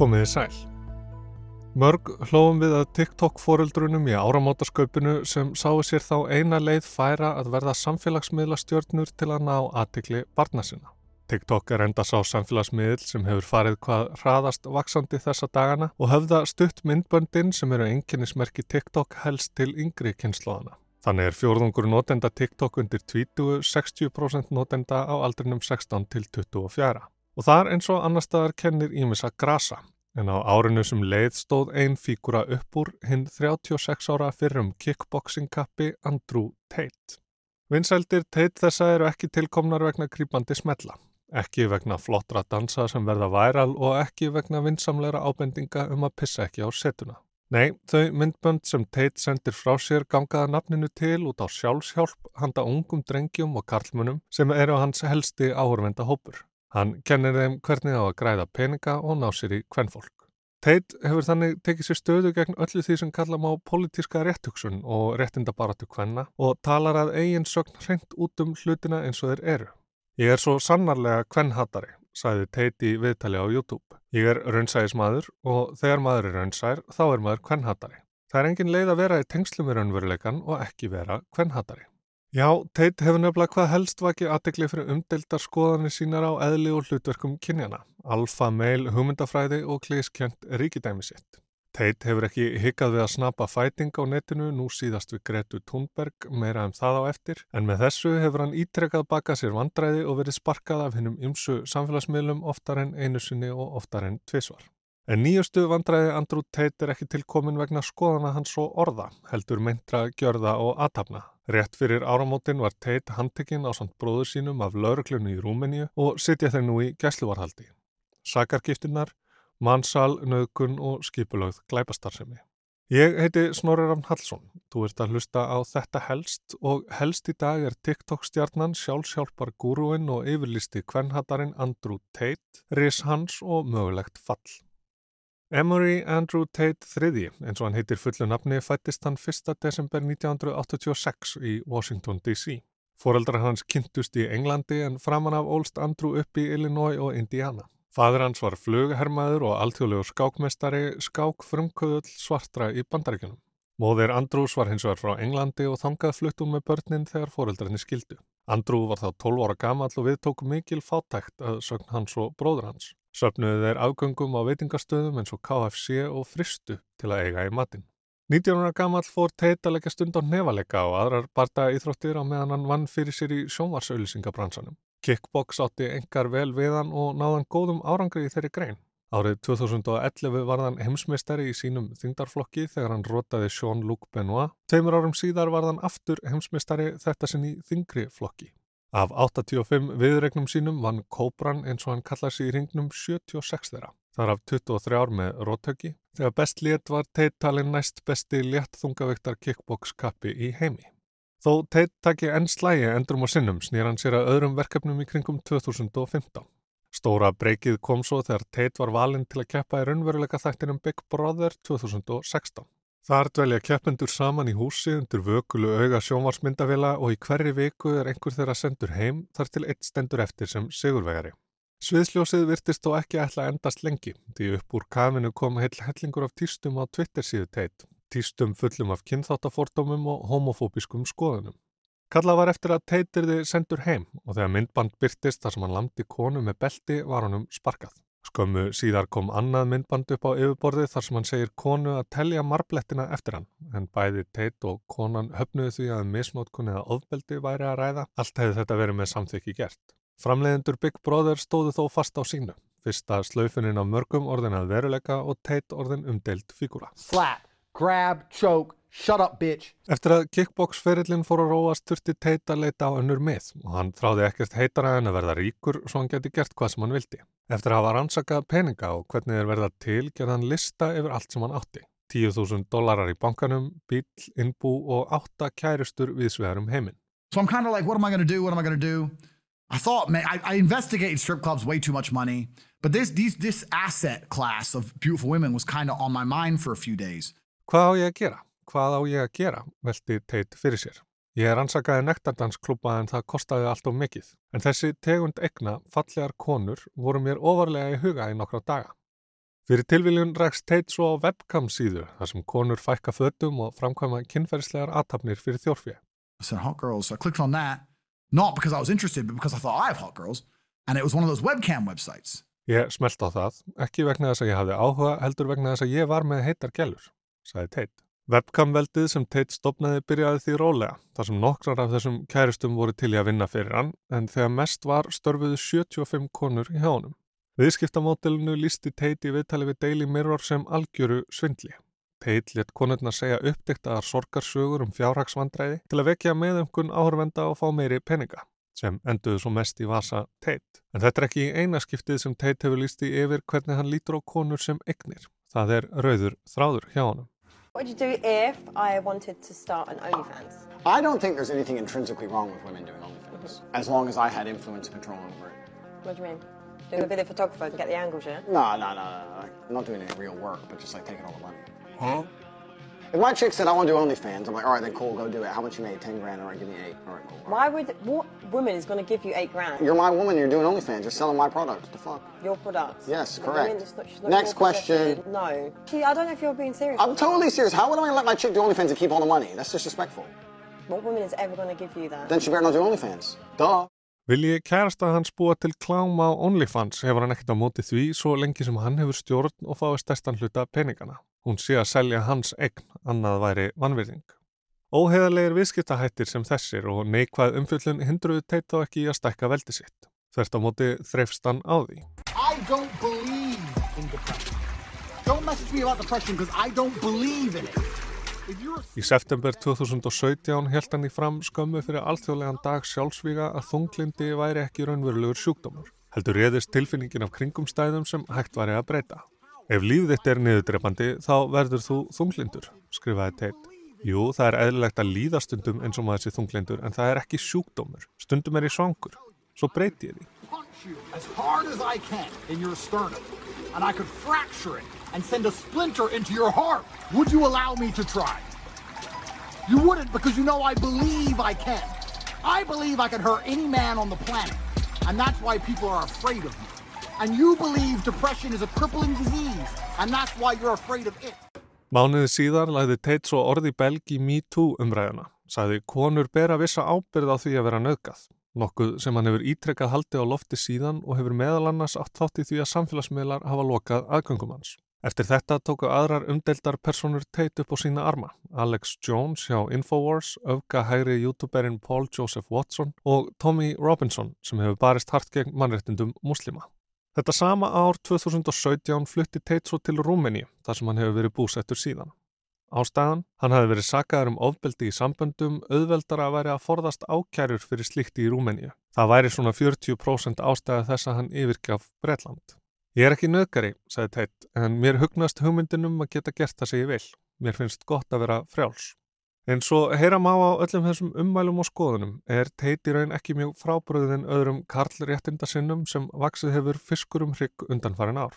Komiði sæl. Mörg hlófum við að TikTok foreldrunum í áramótasköpunu sem sáu sér þá eina leið færa að verða samfélagsmiðla stjórnur til að ná aðtikli barna sinna. TikTok er enda sá samfélagsmiðl sem hefur farið hvað hraðast vaksandi þessa dagana og höfða stutt myndböndin sem eru enginnismerki TikTok helst til yngri kynnslóðana. Þannig er fjórðungur notenda TikTok undir 20, 60% notenda á aldrinum 16 til 24. Og þar eins og annar staðar kennir ímissa grasa. En á árinu sem leið stóð einn fígura upp úr hinn 36 ára fyrrum kickboxing kappi Andrew Tate. Vinsældir Tate þessa eru ekki tilkomnar vegna krýpandi smetla. Ekki vegna flottra dansa sem verða væral og ekki vegna vinsamleira ábendinga um að pissa ekki á setuna. Nei, þau myndbönd sem Tate sendir frá sér gangaða nafninu til út á sjálfshjálp handa ungum drengjum og karlmunum sem eru hans helsti áhörvenda hópur. Hann kennir þeim hvernig á að græða peninga og ná sér í kvennfólk. Tate hefur þannig tekið sér stöðu gegn öllu því sem kalla má politíska réttuksun og réttindabaratu kvenna og talar að eigin sögn hreint út um hlutina eins og þeir eru. Ég er svo sannarlega kvennhattari, sæði Tate í viðtali á YouTube. Ég er raunsæðismadur og þegar maður er raunsær þá er maður kvennhattari. Það er engin leið að vera í tengslum við raunveruleikan og ekki vera kvennhattari. Já, Tate hefur nefnilega hvað helst vakið aðdegli fyrir umdeldar skoðanir sínar á eðli og hlutverkum kynjana, alfa, meil, hugmyndafræði og klískjönd ríkidæmi sitt. Tate hefur ekki higgað við að snappa fæting á netinu, nú síðast við Gretu Thunberg, meira um það á eftir, en með þessu hefur hann ítrekkað baka sér vandræði og verið sparkað af hennum ymsu samfélagsmiðlum oftar en einu sinni og oftar en tvísvar. En nýjustu vandræði Andrew Tate er ekki tilkomin vegna skoðana hans og orða, heldur meintra, gjörða og aðtapna. Rétt fyrir áramótin var Tate handtekinn á samt bróður sínum af lauruglunni í Rúmeníu og sitja þeir nú í gæsluvarhaldi. Sakargiftinnar, mannsal, nöðkun og skipulögð glæpastarsemi. Ég heiti Snorriram Hallsson. Þú ert að hlusta á þetta helst og helst í dag er TikTok stjarnan sjálfsjálfar gúruinn og yfirlisti kvennhattarin Andrew Tate, ris hans og mögulegt fall. Emory Andrew Tate III, eins og hann heitir fullu nafni, fættist hann 1. desember 1986 í Washington DC. Fóreldrar hans kynntust í Englandi en framan af ólst Andrew upp í Illinois og Indiana. Fadur hans var flughermaður og alþjóðlegur skákmestari, skák frumkvöðul svartra í bandaríkunum. Móðir Andrews var hins vegar frá Englandi og þangað fluttum með börnin þegar fóreldrarnir skildu. Andrew var þá 12 ára gamall og við tókum mikil fátækt að sögn hans og bróður hans. Söfnuðu þeir afgöngum á veitingastöðum eins og KFC og fristu til að eiga í matin. 19 ára gammal fór Tate að leggja stund á nefalega og aðrar barda íþróttir á meðan hann vann fyrir sér í sjónvarsauðlýsingabransanum. Kickbox átti engar vel við hann og náðan góðum árangri í þeirri grein. Árið 2011 var hann heimsmeistari í sínum þingdarflokki þegar hann rótaði Jean-Luc Benoit. Teimur árum síðar var hann aftur heimsmeistari þetta sinn í þingri flokki. Af 85 viðregnum sínum vann Kóbran eins og hann kallaði sig í ringnum 76 þeirra. Þar af 23 ár með róttöki. Þegar best létt var Tate talin næst besti létt þungaviktar kickbox kappi í heimi. Þó Tate takki enn slægi endrum og sinnum snýr hann sér að öðrum verkefnum í kringum 2015. Stóra breykið kom svo þegar Tate var valinn til að keppa í raunveruleika þættinum Big Brother 2016. Þar dvelja keppendur saman í húsi undir vökulu auga sjónvarsmyndavila og í hverri viku er einhver þeirra sendur heim þar til eitt stendur eftir sem sigurvegari. Sviðsljósið virtist þó ekki ætla að endast lengi því upp úr kafinu kom heil hellingur af týstum á Twitter síðu teit, týstum fullum af kynþáttafordómum og homofóbiskum skoðunum. Kalla var eftir að teitirði sendur heim og þegar myndband byrtist þar sem hann landi konu með belti var hann um sparkað. Skömmu síðar kom annað myndband upp á yfirborðið þar sem hann segir konu að telja marblettina eftir hann, en bæði teit og konan höfnuðu því að misnótkunni eða ofbeldi væri að ræða. Allt hefði þetta verið með samþykki gert. Framleiðendur Big Brother stóðu þó fast á sínu. Fyrsta slaufininn á mörgum orðin að veruleika og teit orðin umdeild fígúra. Slap, grab, choke, shut up bitch. Eftir að kickbox-ferillin fór að róast þurfti teit að leita á önnur mið og hann þráði ekkert heitara en að verða ríkur svo hann geti gert hvað sem hann vildi. Eftir að hafa rannsakað peninga og hvernig þeir verða til gerða hann lista yfir allt sem hann átti. 10.000 dólarar í bankanum, bíl, innbú og átta kærustur viðsvegarum heiminn. So I'm kind of like, what am I going to do? What am I going to do? I thought, man, I, I investigated strip clubs way too much money, but this, these, this asset class of beautiful women was kind of on my mind for a few days. Hvað á ég að gera? Hvað á ég að gera? Velti teit fyrir sér. Ég ansakaði nektardansklúpa en það kostaði allt of mikið. En þessi tegund egna, fallegar konur, voru mér ofarlega í huga í nokkra daga. Fyrir tilviljun rækst Tate svo á webcam síðu þar sem konur fækka fötum og framkvæma kynferðislegar aðtapnir fyrir þjórfið. I said hot girls. So I clicked on that, not because I was interested, but because I thought I have hot girls. And it was one of those webcam websites. Ég smelt á það, ekki vegna þess að ég hafði áhuga, heldur vegna þess að ég var með heitar gælur, sagði Tate. Webcam-veldið sem Tate stopnaði byrjaði því rólega, þar sem nokkrar af þessum kæristum voru til í að vinna fyrir hann, en þegar mest var störfuðu 75 konur í hjánum. Viðskiptamótilinu lísti Tate í viðtali við Daily Mirror sem algjöru svindli. Tate let konurna segja uppdiktaðar sorgarsögur um fjárhagsvandræði til að vekja meðumkun áhörvenda og fá meiri peninga sem enduðu svo mest í vasa Tate. En þetta er ekki eina skiptið sem Tate hefur lísti yfir hvernig hann lítur á konur sem egnir. Það er rauður þráður hjá honum. What would you do if I wanted to start an OnlyFans? I don't think there's anything intrinsically wrong with women doing OnlyFans, as long as I had influence and control over it. What do you mean? Doing a bit of photographer and get the angles, yeah? No, no, no, no, no. I'm not doing any real work, but just like taking all the money. Huh? If my chick said I want to do OnlyFans, I'm like, all right, then cool, go do it. How much you made? Ten grand. All right, give me eight. All right, cool. All right. Why would what woman is going to give you eight grand? You're my woman. You're doing OnlyFans. You're selling my product. What the fuck? Your products. Yes, The correct. woman not- she's not Next your question. possession. No. She, I don't know if you're being serious. I'm totally serious. How would I let my chick do OnlyFans and keep all the money? That's disrespectful. What woman is ever going to give you that? Then she better not do OnlyFans. Duh. Vilji kærasta hans búa til klám á OnlyFans hefur hann ekkert á móti því svo lengi sem hann hefur stjórn og fái stærstan hluta peningana. Hún sé að selja hans eign, annað væri vanvirðing. Óheðarlegir viðskiptahættir sem þessir og neikvæð umfjöllun hindruðu teit þá ekki í að stækka veldi sitt. Þvert á móti þreifst hann á því. Í september 2017 held hann í fram skömmu fyrir alþjóðlegan dag sjálfsvíga að þunglindi væri ekki raunverulegur sjúkdómur. Heldur réðist tilfinningin af kringumstæðum sem hægt væri að breyta. Ef líf þitt er niðurdrepandi þá verður þú þunglindur, skrifaði Tate. Jú, það er eðlilegt að líða stundum eins og maður sé þunglindur en það er ekki sjúkdómur. Stundum er ég svangur. Svo breyti ég því. as as sternum, you you know I believe I can. I believe I can hurt any man on the planet, and that's why people are afraid of me. And you believe depression is a crippling disease, and that's why you're afraid of it. Mánuði síðar lagði Tate svo orði belg í MeToo umræðuna. Sagði konur bera vissa ábyrð á því að vera nöðgað. Nokkuð sem hann hefur ítrekkað haldið á lofti síðan og hefur meðal annars átt þátt í því að samfélagsmiðlar hafa lokað aðgöngum hans. Eftir þetta tóku aðrar umdeldar personur Tate upp á sína arma. Alex Jones hjá Infowars, öfga hægri youtuberinn Paul Joseph Watson og Tommy Robinson sem hefur barist hart gegn mannrettindum muslima. Þetta sama ár 2017 flutti Tate svo til Rúmeni þar sem hann hefur verið búsettur síðan. Ástæðan, hann hafi verið sakaður um ofbeldi í samböndum, auðveldara að væri að forðast ákærur fyrir slíkti í Rúmeníu. Það væri svona 40% ástæða þess að hann yfirgaf Bretland. Ég er ekki nöðgari, sagði Tate, en mér hugnast hugmyndinum að geta gert það sem ég vil. Mér finnst gott að vera frjáls. En svo heyra má á öllum þessum ummælum og skoðunum er í raun ekki mjög frábröðin öðrum karlréttindasinnum sem vaksið hefur fiskur um hrygg undanfarin ár.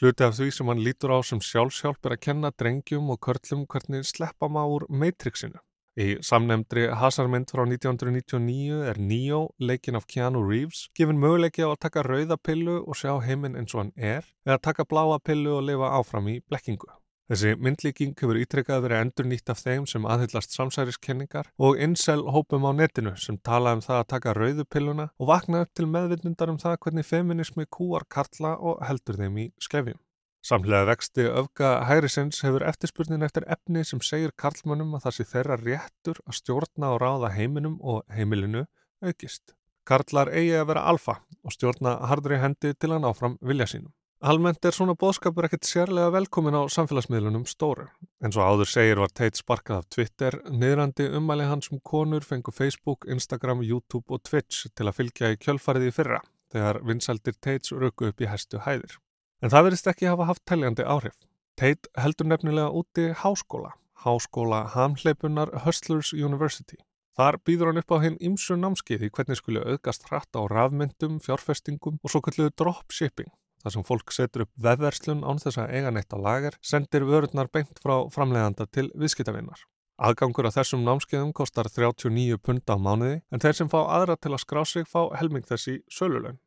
Hluti af því sem hann lítur á sem sjálfsjálf er að kenna drengjum og körlum hvernig sleppa má úr Matrixinu. Í samnemndri hasarmynd frá 1999 er Neo, leikin af Keanu Reeves, gefin möguleiki á að taka rauða pillu og sjá heiminn eins og hann er, eða taka bláa pillu og lifa áfram í blekkingu. Þessi myndlíking hefur ítrekkað verið endur nýtt af þeim sem aðhyllast samsæriskenningar og incel hópum á netinu sem tala um það að taka rauðu pilluna og vakna upp til meðvindundar um það hvernig feminismi kúar karla og heldur þeim í skefjum. Samlega vexti öfga hærisins hefur eftirspurnin eftir efni sem segir karlmönnum að það sé þeirra réttur að stjórna og ráða heiminum og heimilinu aukist. Karlar eigi að vera alfa og stjórna hardri hendi til að náfram vilja sínum. Almennt er svona bóðskapur ekkert sérlega velkomin á samfélagsmiðlunum stóru. En svo áður segir var Tate sparkað af Twitter, niðrandi ummæli hans um konur fengu Facebook, Instagram, YouTube og Twitch til að fylgja í kjölfarið í fyrra, þegar vinsældir Tates röku upp í hæstu hæðir. En það verðist ekki hafa haft teljandi áhrif. Tate heldur nefnilega úti háskóla, háskóla hamhleipunar Hustlers University. Þar býður hann upp á hinn ymsu námskeið í hvernig skuli auðgast hratt á rafmyndum, fjárfestingum og svo kalluðu dropshipping þar sem fólk setur upp vefverslun án þess að eiga neitt á lager, sendir vörurnar beint frá framleiðanda til viðskiptavinnar. Aðgangur á þessum námskeiðum kostar 39 pund á mánuði en þeir sem fá aðra til að skrá sig fá helming þessi sölulögn.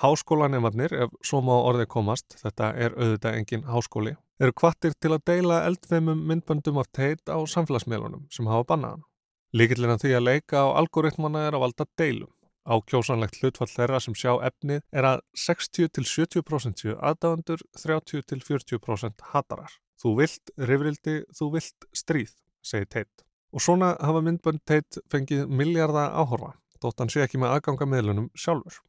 Háskólanemarnir, ef svo má orðið komast, þetta er auðvitað engin háskóli, eru kvattir til að deila eldveimum myndböndum af teit á samfélagsmiðlunum sem hafa bannaðan. Líkillina því að leika á algoritmana er að valda deilum. Ákjósanlegt hlutfall þeirra sem sjá efnið er að 60-70% séu aðdáðandur, 30-40% hatarar. Þú vilt rifrildi, þú vilt stríð, segir Tate. Og svona hafa myndbönd Tate fengið miljardar áhorfa, þótt hann sé ekki með aðganga miðlunum sjálfur.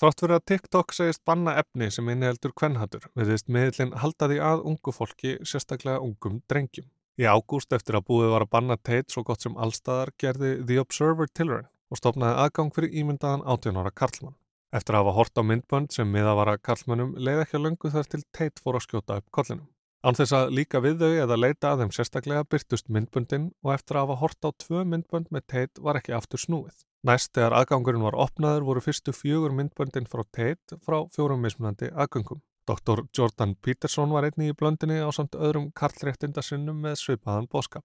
Þrátt fyrir að TikTok segist banna efni sem inniheldur kvennhatur, viðist miðlinn halda því að ungu fólki, sérstaklega ungum drengjum. Í ágúst eftir að búið var að banna Tate svo gott sem allstaðar gerði The Observer Tilraun og stopnaði aðgang fyrir ímyndaðan 18 ára Karlmann. Eftir að hafa hort á myndbönd sem miða var að Karlmannum leið ekki að löngu þar til Tate fór að skjóta upp kollinum. Án þess að líka við þau eða leita að þeim sérstaklega byrtust myndböndin og eftir að hafa hort á tvö myndbönd með Tate var ekki aftur snúið. Næst þegar aðgangurinn var opnaður voru fyrstu fjögur myndböndin frá Tate frá fjórum mismunandi aðgöngum. Dr. Jordan Peterson var einni í blöndinni á samt öðrum karlréttindasinnum með svipaðan bóskap.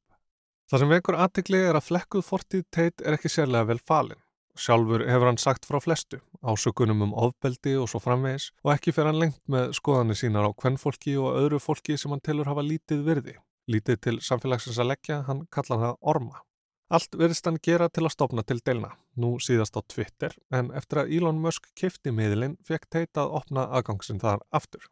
Það sem vekur aðtikli er að flekkuð fortíð Tate er ekki sérlega vel falin. Sjálfur hefur hann sagt frá flestu, ásökunum um ofbeldi og svo framvegis og ekki fer hann lengt með skoðanir sínar á kvennfólki og öðru fólki sem hann tilur hafa lítið virði. Lítið til samfélagsins að leggja, hann kallar það orma. Allt verðist hann gera til að stopna til deilna, nú síðast á Twitter, en eftir að Elon Musk kifti miðlinn fekk Tate að opna aðgangsinn þar aftur.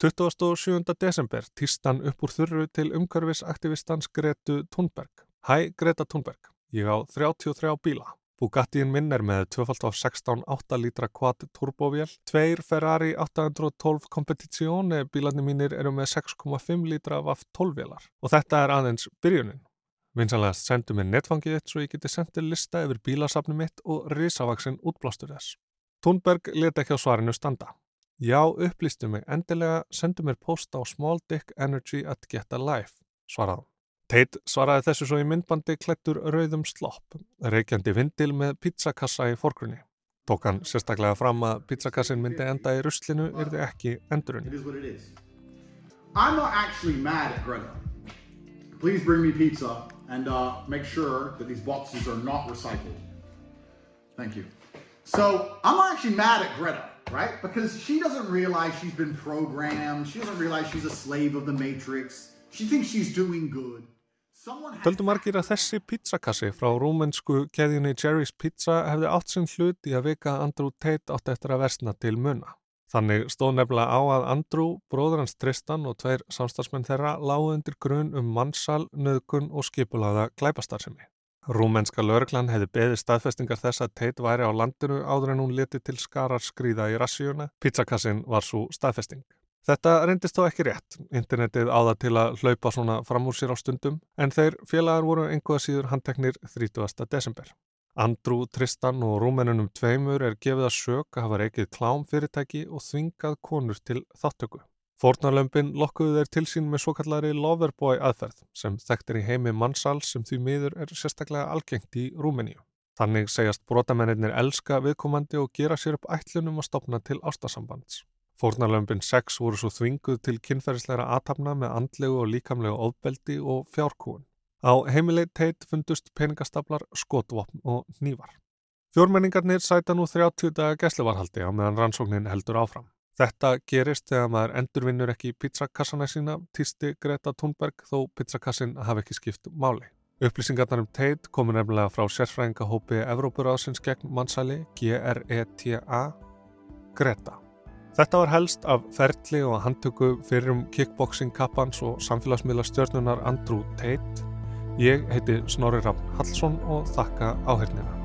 27. desember týst hann upp úr þurru til umhverfisaktivistans Gretu Thunberg. Hæ Greta Thunberg, ég á 33 bíla. Bugattiinn minn er með 2.16 8 lítra quad turbovél, tveir Ferrari 812 Competizione bílarnir mínir eru með 6,5 lítra VAF 12 vélar og þetta er aðeins byrjunin. Vinsanlegast sendu mér netfangið þitt svo ég geti sendið lista yfir bílasafni mitt og risavaksinn útblástur þess. Thunberg leti ekki á svarinu standa. Já, upplýstu mig endilega, sendu mér posta á smalldickenergy at get a life, svaraði. Tate svaraði þessu svo í myndbandi klættur rauðum slopp, reykjandi vindil með pizzakassa í forgrunni. Tók hann sérstaklega fram að pizzakassin myndi enda í ruslinu yrði ekki endurunni. And uh, sure. So I'm not actually mad at Greta, right? Because she doesn't realize she's been programmed. She doesn't realize she's a slave of the matrix. She thinks she's doing good. Töldu margir að þessi pizzakassi frá rúmensku keðjunni Jerry's Pizza hefði átt sinn hlut í að vika Andrew Tate átt eftir að versna til munna. Þannig stóð nefnilega á að Andrew, bróður hans Tristan og tveir samstagsmenn þeirra lágu undir grunn um mannsal, nöðgun og skipulaða glæpastarsemi. Rúmenska lögreglan hefði beðið staðfestingar þess að Tate væri á landinu áður en hún leti til skarar skrýða í rassíuna. Pizzakassin var svo staðfesting. Þetta reyndist þó ekki rétt. Internetið áða til að hlaupa svona fram úr sér á stundum en þeir félagar voru einhverja síður handteknir 30. desember. Andrew, Tristan og rúmenunum tveimur er gefið að sök að hafa reykið klám fyrirtæki og þvingað konur til þáttöku. Fornarlömpin lokkuðu þeir til sín með svo kallari Loverboy aðferð sem þekktir í heimi mannsal sem því miður er sérstaklega algengt í Rúmeníu. Þannig segjast brotamennir elska viðkomandi og gera sér upp ætlunum að stopna til ástasambands. Fórnarlömpin 6 voru svo þvinguð til kynferðisleira aðtapna með andlegu og líkamlegu ofbeldi og fjárkúun. Á heimileit teit fundust peningastaplar, skotvopn og nývar. Fjórmenningarnir sæta nú 30 daga gæslevarhaldi á meðan rannsóknin heldur áfram. Þetta gerist þegar maður endurvinnur ekki pizzakassana sína, týsti Greta Thunberg þó pizzakassin hafi ekki skipt máli. Upplýsingarnar um teit komu nefnilega frá sérfræðingahópi Evrópuráðsins gegn mannsæli GRETA Greta. Þetta var helst af ferli og handtöku fyrir um kickboxing kappans og samfélagsmiðla stjórnunar Andrew Tate. Ég heiti Snorri Raffn Hallsson og þakka áhengina.